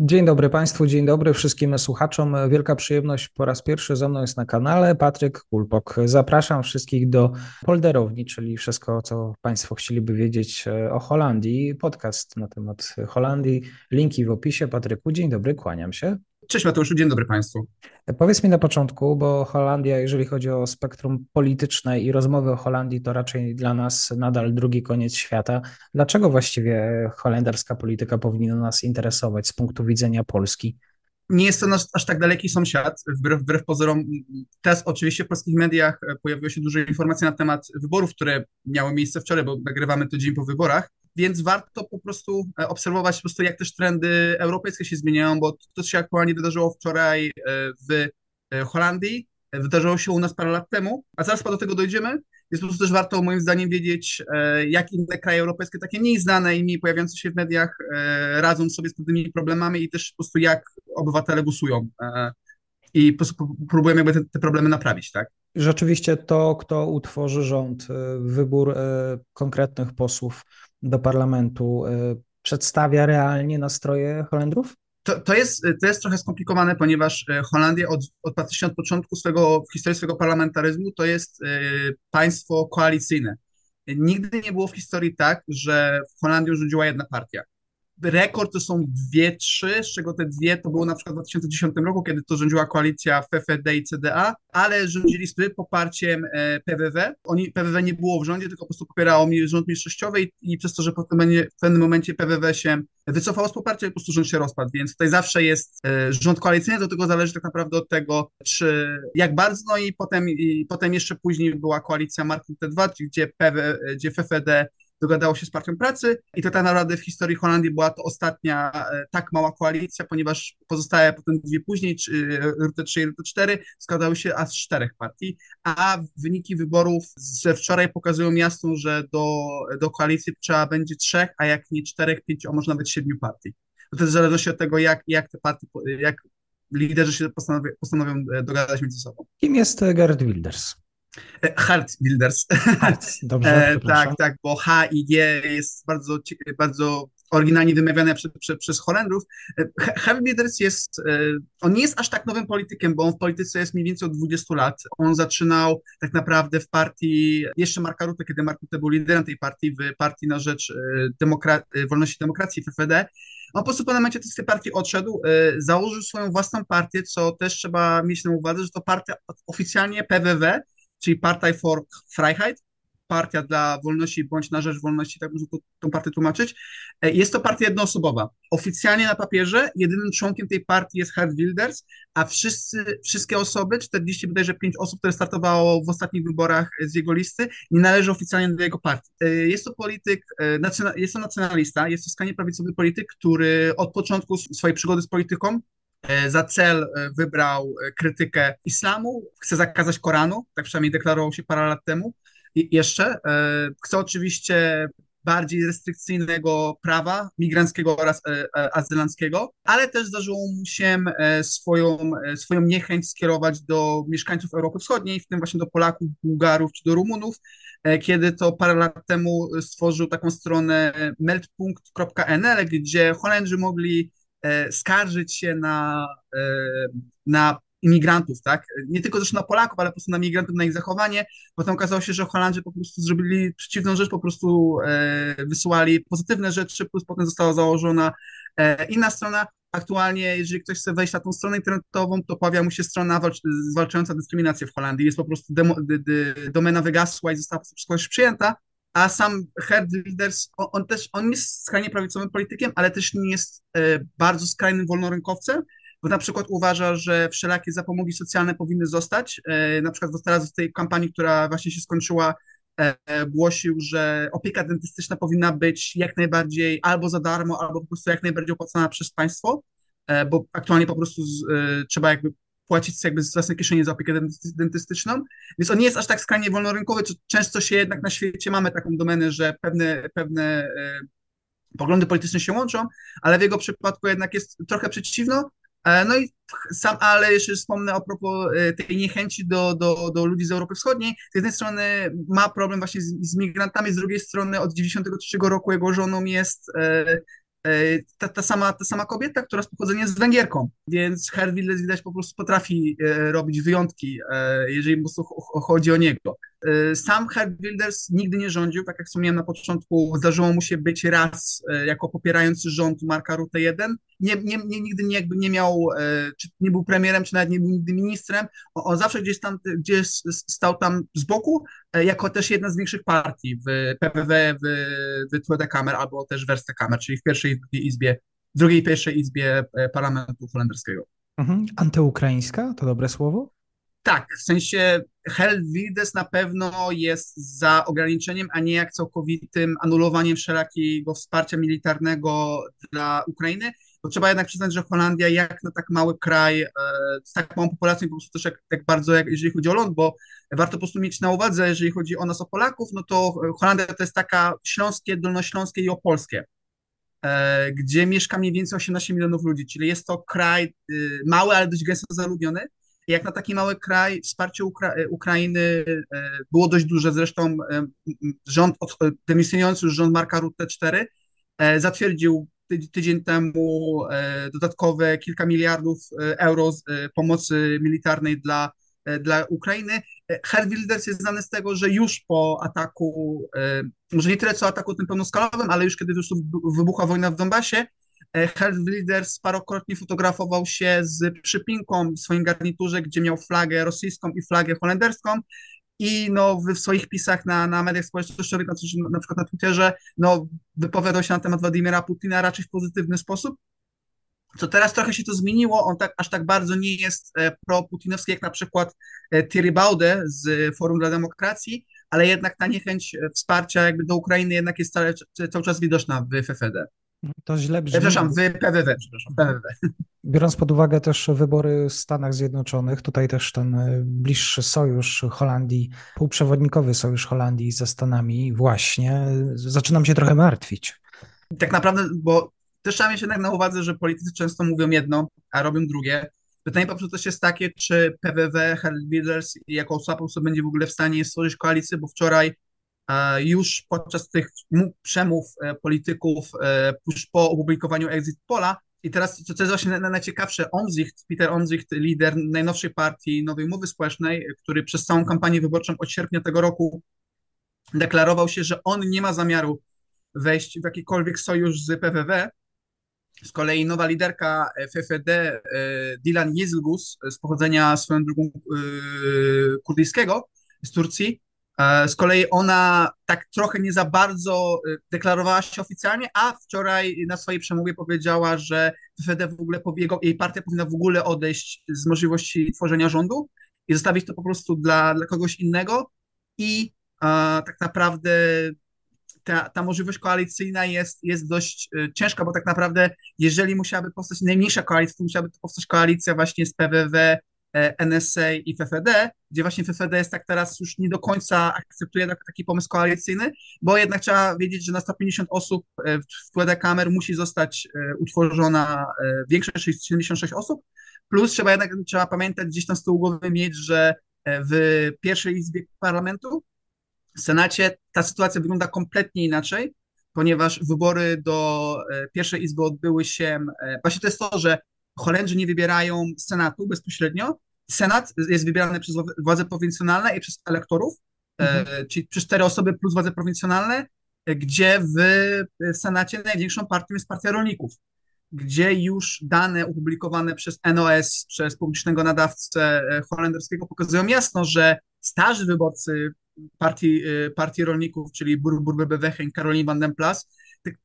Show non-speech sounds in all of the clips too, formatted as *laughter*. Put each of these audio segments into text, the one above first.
Dzień dobry Państwu, dzień dobry wszystkim słuchaczom. Wielka przyjemność po raz pierwszy ze mną jest na kanale Patryk Kulpok. Zapraszam wszystkich do polderowni, czyli wszystko, co Państwo chcieliby wiedzieć e, o Holandii. Podcast na temat Holandii, linki w opisie. Patryku, dzień dobry, kłaniam się. Cześć Mateuszu, dzień dobry Państwu. Powiedz mi na początku, bo Holandia, jeżeli chodzi o spektrum polityczne i rozmowy o Holandii, to raczej dla nas nadal drugi koniec świata. Dlaczego właściwie holenderska polityka powinna nas interesować z punktu widzenia Polski? Nie jest to nasz, aż tak daleki sąsiad, wbrew, wbrew pozorom. Teraz oczywiście w polskich mediach pojawiły się duże informacje na temat wyborów, które miały miejsce wczoraj, bo nagrywamy to dzień po wyborach więc warto po prostu e, obserwować po prostu, jak też trendy europejskie się zmieniają, bo to się aktualnie wydarzyło wczoraj e, w e, Holandii, wydarzyło się u nas parę lat temu, a zaraz do tego dojdziemy. Jest po prostu też warto moim zdaniem wiedzieć, jak inne kraje europejskie, takie mniej znane i mniej pojawiające się w mediach, radzą sobie z pewnymi problemami i też po prostu jak obywatele głosują i po prostu próbują jakby te, te problemy naprawić, tak? Rzeczywiście to, kto utworzy rząd, wybór konkretnych posłów do parlamentu y, przedstawia realnie nastroje Holendrów? To, to, jest, to jest trochę skomplikowane, ponieważ y, Holandia od, od praktycznie od początku swego, historii swojego parlamentaryzmu to jest y, państwo koalicyjne. Nigdy nie było w historii tak, że w Holandii rządziła jedna partia rekord to są dwie, trzy, z czego te dwie to było na przykład w 2010 roku, kiedy to rządziła koalicja FFD i CDA, ale rządzili z poparciem e, PWW. Oni, PWW nie było w rządzie, tylko po prostu popierało rząd mniejszościowy i, i przez to, że w pewnym momencie PWW się wycofało z poparcia i po prostu rząd się rozpadł, więc tutaj zawsze jest e, rząd koalicyjny, do tego zależy tak naprawdę od tego, czy jak bardzo, no i potem, i potem jeszcze później była koalicja Marku T2, gdzie, PW, gdzie FFD dogadało się z Partią Pracy i to tak naprawdę w historii Holandii była to ostatnia e, tak mała koalicja, ponieważ pozostałe potem dwie później, czy, Rute 3 i Rute 4, składały się aż z czterech partii, a wyniki wyborów ze wczoraj pokazują jasno, że do, do koalicji trzeba będzie trzech, a jak nie czterech, pięciu, a może nawet siedmiu partii. To też zależy się od tego, jak, jak te partie, jak liderzy się postanowią, postanowią e, dogadać między sobą. Kim jest Gerd Wilders? Heart Builders. Heart, dobrze. *laughs* E, tak, tak, bo H i G jest bardzo, bardzo oryginalnie wymawiane przez, przez, przez Holendrów. Heart Builders jest, e, on nie jest aż tak nowym politykiem, bo on w polityce jest mniej więcej od 20 lat. On zaczynał tak naprawdę w partii, jeszcze Marka Rutte, kiedy Mark Rutte był liderem tej partii, w partii na rzecz e, demokra wolności demokracji w FPD. On po prostu pewnym momencie tej partii odszedł, założył swoją własną partię, co też trzeba mieć na uwadze, że to partia oficjalnie PWW, czyli Partei for Freiheit, partia dla wolności bądź na rzecz wolności, tak można tą partię tłumaczyć. E, jest to partia jednoosobowa. Oficjalnie na papierze jedynym członkiem tej partii jest Herd Wilders, a wszyscy, wszystkie osoby, 40 bodajże 5 osób, które startowało w ostatnich wyborach z jego listy, nie należy oficjalnie do jego partii. E, jest to polityk, e, jest to nacjonalista, jest to skrajnie prawicowy polityk, który od początku swojej przygody z polityką za cel e, wybrał e, krytykę islamu, chce zakazać Koranu, tak przynajmniej deklarował się parę lat temu. I jeszcze chce oczywiście bardziej restrykcyjnego prawa migranckiego oraz azylanckiego, ale też zdarzyło mu się swoją, swoją niechęć skierować do mieszkańców Europy Wschodniej, w tym właśnie do Polaków, Bułgarów czy do Rumunów, kiedy to parę lat temu stworzył taką stronę meltpunkt.nl, gdzie Holendrzy mogli E, skarżyć się na, e, na imigrantów, tak? Nie tylko zresztą na Polaków, ale po prostu na migrantów, na ich zachowanie. Potem okazało się, że Holandrzy po prostu zrobili przeciwną rzecz, po prostu e, wysyłali pozytywne rzeczy, plus potem została założona inna strona. Aktualnie, jeżeli ktoś chce wejść na tą stronę internetową, to pojawia mu się strona walcz zwalczająca dyskryminację w Holandii. Jest po prostu demo, domena wygasła i została po prostu przyjęta, a sam Herd Wilders, on, on, też, on jest skrajnie prawicowym politykiem, ale też nie jest e, bardzo skrajnym wolnorynkowcem, bo na przykład uważa, że wszelakie zapomogi socjalne powinny zostać. Na przykład teraz w tej kampanii, która właśnie się skończyła, głosił, że opieka dentystyczna powinna być jak najbardziej albo za darmo, albo po prostu jak najbardziej opłacana przez państwo, bo aktualnie po prostu trzeba jakby płacić jakby z własnej kieszeni za opiekę dentystyczną, więc on nie jest aż tak skrajnie wolnorynkowy, często się jednak na świecie mamy taką domenę, że pewne, pewne e, poglądy polityczne się łączą, ale w jego przypadku jednak jest trochę przeciwno, e, no i sam, ale jeszcze wspomnę a propos e, tej niechęci do, do, do ludzi z Europy Wschodniej. Z jednej strony ma problem właśnie z, z migrantami, z drugiej strony od 93 roku jego żoną jest ta, ta, sama, ta sama kobieta, która z pochodzenia jest Węgierką, więc Herr Wilders widać po prostu potrafi e, robić wyjątki, e, jeżeli po prostu chodzi o niego. Sam Herr Wilders nigdy nie rządził, tak jak wspomniałem na początku, zdarzyło mu się być raz jako popierający rząd Marka Rutte 1, nie, nie, nie, nigdy nie, jakby nie miał, czy nie był premierem, czy nawet nie był nigdy ministrem, on, on zawsze gdzieś tam, gdzieś stał tam z boku, jako też jedna z większych partii w PWW, w, w Tweede Kamer, albo też w Erste Kamer, czyli w pierwszej izbie, drugiej pierwszej izbie parlamentu holenderskiego. Mhm. Antyukraińska, to dobre słowo? Tak, w sensie Helvides na pewno jest za ograniczeniem, a nie jak całkowitym anulowaniem wszelakiego wsparcia militarnego dla Ukrainy, bo trzeba jednak przyznać, że Holandia jak na tak mały kraj, e, z tak małą populacją, po prostu też jak, tak bardzo, jak, jeżeli chodzi o ląd, bo warto po prostu mieć na uwadze, jeżeli chodzi o nas, o Polaków, no to Holandia to jest taka śląskie, dolnośląskie i opolskie, e, gdzie mieszka mniej więcej 18 milionów ludzi, czyli jest to kraj y, mały, ale dość gęsto zaludniony, jak na taki mały kraj wsparcie Ukra Ukrainy e, było dość duże. Zresztą rząd, dymisjonujący już rząd Marka Rutte 4 zatwierdził tydzień temu e, dodatkowe kilka miliardów e, euro e, pomocy militarnej dla, dla Ukrainy. Herr Wilders jest znany z tego, że już po ataku, może nie tyle co ataku tym pełnoskalowym, ale już kiedy już wybuchła wojna w Donbasie, Herr Wilders parokrotnie fotografował się z przypinką w swoim garniturze, gdzie miał flagę rosyjską i flagę holenderską i no, w swoich pisach na, na mediach społecznościowych, na, na przykład na Twitterze, no, wypowiadał się na temat Władimira Putina raczej w pozytywny sposób. Co teraz trochę się to zmieniło, on tak, aż tak bardzo nie jest e, pro-putinowski jak na przykład e, Thierry Baude z Forum dla Demokracji, ale jednak ta niechęć e, wsparcia jakby do Ukrainy jednak jest cały, cały czas widoczna w FFD. To źle brzmi. Przepraszam, w PWW, przepraszam, PWW. Biorąc pod uwagę też wybory w Stanach Zjednoczonych, tutaj też ten e, bliższy sojusz Holandii, półprzewodnikowy sojusz Holandii ze Stanami właśnie, zaczynam się trochę martwić. Tak naprawdę, bo też trzeba mieć jednak na uwadze, że politycy często mówią jedno, a robią drugie. Pytanie po prostu też jest takie, czy PWW, Herald Wilders jako osoba będzie w ogóle w stanie stworzyć koalicję, bo wczoraj już podczas tych przemów e, polityków, e, już po opublikowaniu Exit Pola, i teraz, co jest właśnie najciekawsze, Omzicht, Peter Omzicht, lider najnowszej partii Nowej Umowy Społecznej, który przez całą kampanię wyborczą od sierpnia tego roku deklarował się, że on nie ma zamiaru wejść w jakikolwiek sojusz z PWW. Z kolei nowa liderka FFD, e, Dilan Yezilgus, z pochodzenia swoją drugą kurdyjskiego z Turcji, z kolei ona tak trochę nie za bardzo e, deklarowała się oficjalnie, a wczoraj na swojej przemowie powiedziała, że FD w ogóle, jej partia powinna w ogóle odejść z możliwości tworzenia rządu i zostawić to po prostu dla, dla kogoś innego. I a, tak naprawdę ta, ta możliwość koalicyjna jest, jest dość ciężka, bo tak naprawdę jeżeli musiałaby powstać najmniejsza koalicja, to musiałaby powstać koalicja właśnie z PWW, E, NSA i FFD, gdzie właśnie FFD jest tak teraz już nie do końca akceptuje taki pomysł koalicyjny, bo jednak trzeba wiedzieć, że na 150 osób e, w Tweede Kamer musi zostać e, utworzona większość 76 osób, plus trzeba jednak trzeba pamiętać gdzieś tam z tyłu głowy mieć, że w pierwszej izbie parlamentu, w Senacie ta sytuacja wygląda kompletnie inaczej, ponieważ wybory do pierwszej izby odbyły się, właśnie to jest to, że Holendrzy nie wybierają Senatu bezpośrednio. Senat jest wybierany przez władze prowincjonalne i przez elektorów, e, mhm. czyli przez cztery osoby plus władze prowincjonalne, e, gdzie w Senacie największą partią jest Partia Rolników, gdzie już dane opublikowane przez NOS, przez publicznego nadawcę e, holenderskiego pokazują jasno, że starzy wyborcy partii, partii rolników, czyli Burbur BBW i Karolin van den Plas,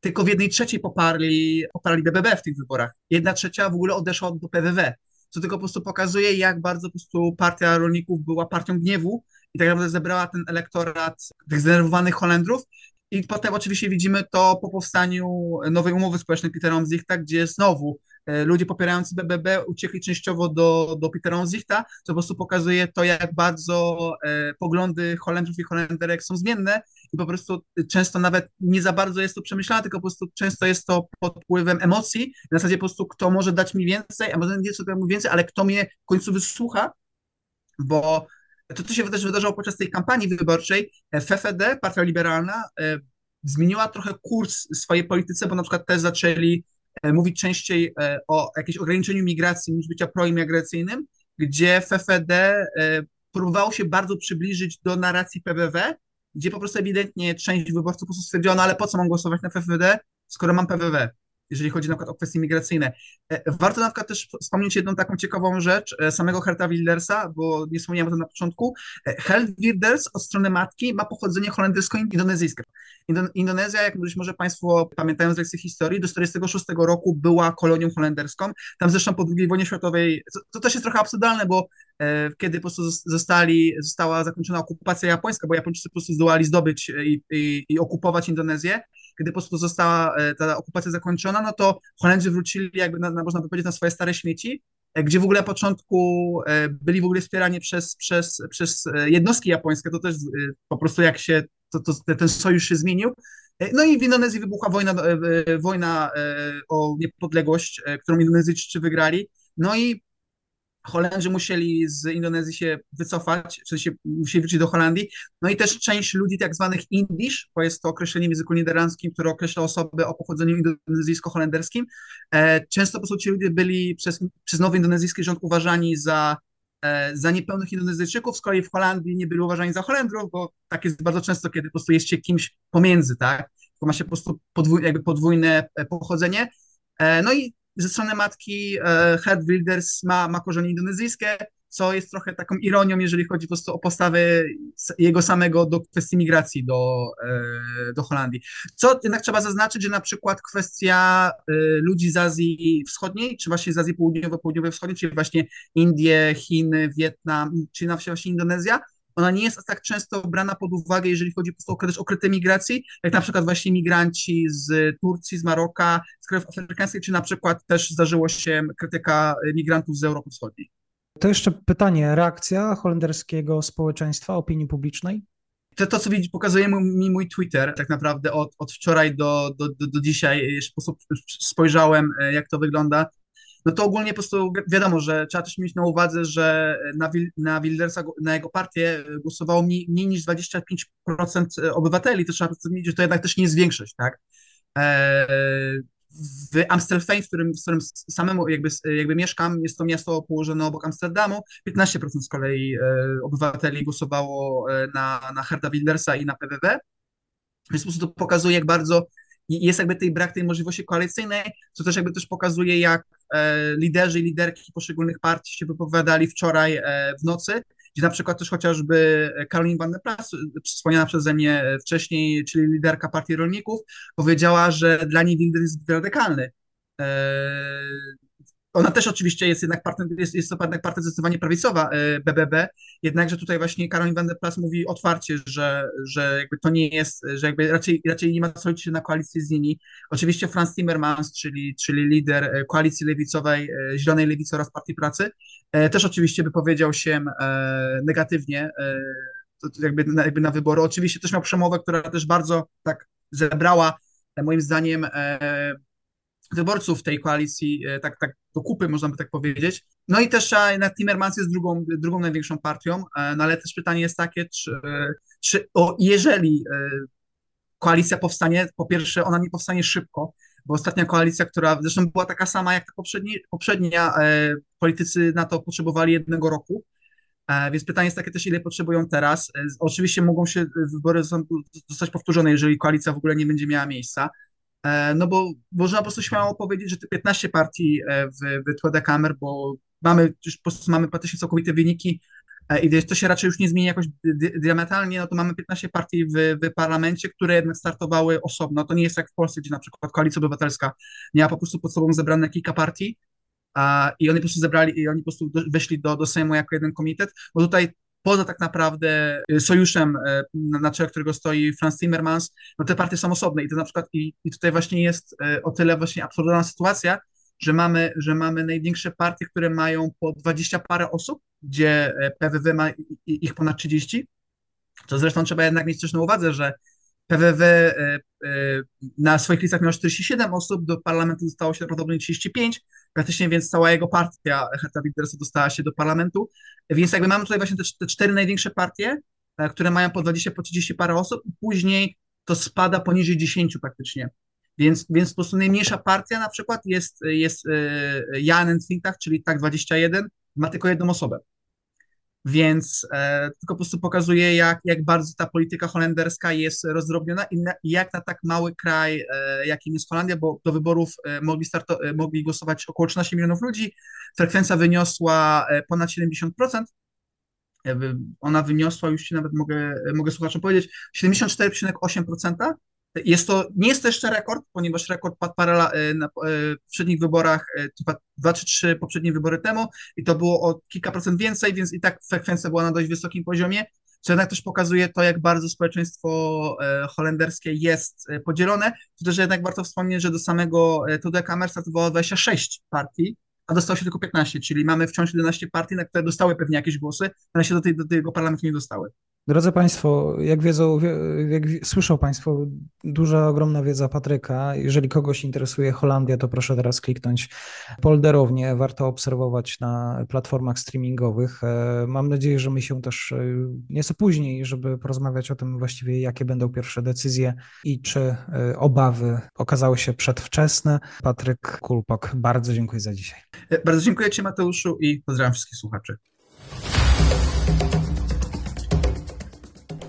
tylko w jednej trzeciej poparli, poparli BBB w tych wyborach. Jedna trzecia w ogóle odeszła do PWW, co tylko po prostu pokazuje, jak bardzo po prostu partia rolników była partią gniewu i tak naprawdę zebrała ten elektorat tych zdenerwowanych Holendrów. I potem oczywiście widzimy to po powstaniu nowej umowy społecznej Petera Omzichta, gdzie znowu ludzie popierający BBB uciekli częściowo do, do Petera Onzichta, co po prostu pokazuje to, jak bardzo e, poglądy Holendrów i Holenderek są zmienne i po prostu często nawet nie za bardzo jest to przemyślane, tylko po prostu często jest to pod wpływem emocji, w zasadzie po prostu kto może dać mi więcej, a może nie co mu więcej, ale kto mnie w końcu wysłucha, bo to, co się też wydarzyło podczas tej kampanii wyborczej, FFD, Partia Liberalna, e, zmieniła trochę kurs swojej polityce, bo na przykład też zaczęli E, mówić częściej e, o jakimś ograniczeniu migracji niż bycia proimigracyjnym, gdzie FFD e, próbowało się bardzo przybliżyć do narracji PWW, gdzie po prostu ewidentnie część wyborców po prostu stwierdzono, ale po co mam głosować na FFD, skoro mam PWW jeżeli chodzi na przykład o kwestie migracyjne. Warto na przykład też wspomnieć jedną taką ciekawą rzecz samego Herta Wildersa, bo nie wspomniałem o tym na początku. Hert Wilders od strony matki ma pochodzenie holendersko-indonezyjskie. Indonezja, jak być może Państwo pamiętają z lekcji historii, do 1946 roku była kolonią holenderską. Tam zresztą po II wojnie światowej, to też jest trochę absurdalne, bo e, kiedy po prostu zostali, została zakończona okupacja japońska, bo Japończycy po prostu zdołali zdobyć i, i, i okupować Indonezję, kiedy po prostu została e, ta okupacja zakończona, no to Holendrzy wrócili jakby, na, na, można powiedzieć, na swoje stare śmieci, e, gdzie w ogóle na początku byli w ogóle wspierani przez, przez, przez jednostki japońskie, to też po prostu jak się to, to, ten sojusz się zmienił. E, no i w Indonezji wybuchła wojna, e, e, wojna o niepodległość, którą Indonezyjczycy wygrali. No i Holendrzy musieli z Indonezji się wycofać, czy się musieli wrócić do Holandii. No i też część ludzi tak zwanych Indisch, bo jest to określenie w języku niderlandzkim, które określa osoby o pochodzeniu indonezyjsko-holenderskim. Często po prostu ci ludzie byli przez, przez nowy indonezyjski rząd uważani za E, za niepełnych Indonezyjczyków, z kolei w Holandii nie byli uważani za Holendrów, bo tak jest bardzo często, kiedy po prostu jest się kimś pomiędzy, tak? Tylko ma się po prostu jakby podwójne e, pochodzenie. E, no i ze strony matki Head Wilders ma, ma korzenie indonezyjskie, co jest trochę taką ironią, jeżeli chodzi po prostu o postawę jego samego do kwestii migracji do, e, do Holandii. Co jednak trzeba zaznaczyć, że na przykład kwestia e, ludzi z Azji Wschodniej, czy właśnie z Azji Południowo Południowej Wschodniej, czyli właśnie Indie, Chiny, Wietnam, czy na właśnie Indonezja, ona nie jest tak często brana pod uwagę, jeżeli chodzi po prostu o okryte migracji, jak na przykład właśnie migranci z Turcji, z Maroka, z krajów afrykańskich, czy na przykład też zdarzyło się krytyka migrantów z Europy Wschodniej. To jeszcze pytanie, reakcja holenderskiego społeczeństwa, opinii publicznej? To, to co widzi, pokazuje mi mój Twitter, tak naprawdę od, od wczoraj do, do, do, do dzisiaj, jeszcze po prostu spojrzałem, e, jak to wygląda. No to ogólnie po prostu wiadomo, że trzeba też mieć na uwadze, że na, na Wildersa, na jego partię głosowało mniej, mniej niż 25% obywateli, to trzeba mieć, że to jednak też nie jest większość, tak? Eee, w Amstelveen, w którym, w którym samemu jakby, jakby mieszkam, jest to miasto położone obok Amsterdamu, 15% z kolei e, obywateli głosowało e, na, na Herda Wildersa i na PWW, więc po prostu to pokazuje, jak bardzo jest jakby tej brak tej możliwości koalicyjnej, co też jakby też pokazuje, jak e, liderzy i liderki poszczególnych partii się wypowiadali wczoraj w nocy, gdzie na przykład też chociażby Caroline van der Plas, wspomniana przeze mnie wcześniej, czyli liderka Partii Rolników, powiedziała, że dla niej Wilder jest radykalny. E, ona też oczywiście jest jednak partner, jest, jest to jednak partia zdecydowanie prawicowa BBB, e, jednakże tutaj właśnie Caroline van der Plas mówi otwarcie, że, że jakby to nie jest, że jakby raczej, raczej nie ma co liczyć na koalicję z nimi. Oczywiście Franz Timmermans, czyli, czyli lider e, koalicji lewicowej, Zielonej Lewicy oraz Partii Pracy, też oczywiście wypowiedział się negatywnie jakby na, jakby na wybory. Oczywiście też miał przemowę, która też bardzo tak zebrała moim zdaniem wyborców tej koalicji, e, tak, tak do kupy, można by tak powiedzieć. No i też jednak Timmermans jest drugą, drugą największą partią, e, no ale też pytanie jest takie, czy, czy o, jeżeli e, koalicja powstanie, po pierwsze ona nie powstanie szybko, bo ostatnia koalicja, która zresztą była taka sama jak ta poprzedni, poprzednia, politycy na to potrzebowali jednego roku, więc pytanie jest takie też, ile potrzebują teraz. Oczywiście mogą się wybory zostać powtórzone, jeżeli koalicja w ogóle nie będzie miała miejsca. E, no bo można po prostu śmiało powiedzieć, że te 15 partii e, w, w Kamer, bo mamy już po prostu mamy praktycznie całkowite wyniki i gdyż to się raczej już nie zmieni jakoś diametralnie, no to mamy 15 partii w, w parlamencie, które jednak startowały osobno. To nie jest jak w Polsce, gdzie na przykład Koalicja Obywatelska miała po prostu pod sobą zebrane kilka partii, i oni po prostu zebrali, i oni po prostu weszli do, do Sejmu jako jeden komitet, bo tutaj poza tak naprawdę y, sojuszem y, na czele którego stoi Franz Timmermans, no te partie są osobne. I to na przykład i, i tutaj właśnie jest y, o tyle właśnie absurdalna sytuacja, że mamy, że mamy największe partie, które mają po 20 parę osób, gdzie PWW ma ich ponad 30, to zresztą trzeba jednak mieć też na uwadze, że PWW e, e, na swoich listach miał 47 osób, do parlamentu zostało się prawdopodobnie 35, praktycznie więc cała jego partia Herta Wildersa dostała się do parlamentu, więc jakby mamy tutaj właśnie te, te cztery największe partie, e, które mają po 20, po 30 parę osób później to spada poniżej 10 praktycznie. Więc, więc po prostu najmniejsza partia na przykład jest, jest Jan Think czyli tak 21, ma tylko jedną osobę. Więc e, tylko po prostu pokazuje, jak, jak bardzo ta polityka holenderska jest rozdrobniona i, na, jak na tak mały kraj, e, jakim jest Holandia, bo do wyborów e, mogli, starto, e, mogli głosować około 13 milionów ludzi, frekwencja wyniosła e, ponad 70%. E, ona wyniosła, już ci nawet mogę, mogę słuchaczom powiedzieć, 74,8%. Jest to, nie jest to jeszcze rekord, ponieważ rekord padł parę na, na poprzednich wyborach, chyba dwa czy trzy poprzednie wybory temu i to było o kilka procent więcej, więc i tak frekwencja była na dość wysokim poziomie, co jednak też pokazuje to, jak bardzo społeczeństwo holenderskie jest podzielone. To też jednak warto wspomnieć, że do samego Tudor Kamer startowało 26 partii, a dostało się tylko 15, czyli mamy wciąż 11 partii, na które dostały pewnie jakieś głosy, ale się do, tej, do tego parlamentu nie dostały. Drodzy Państwo, jak wiedzą, jak słyszą Państwo, duża, ogromna wiedza Patryka. Jeżeli kogoś interesuje Holandia, to proszę teraz kliknąć polderownie. Warto obserwować na platformach streamingowych. E, mam nadzieję, że my się też e, nieco później, żeby porozmawiać o tym właściwie, jakie będą pierwsze decyzje i czy e, obawy okazały się przedwczesne. Patryk Kulpak, bardzo dziękuję za dzisiaj. Bardzo dziękuję Ci Mateuszu i pozdrawiam wszystkich słuchaczy.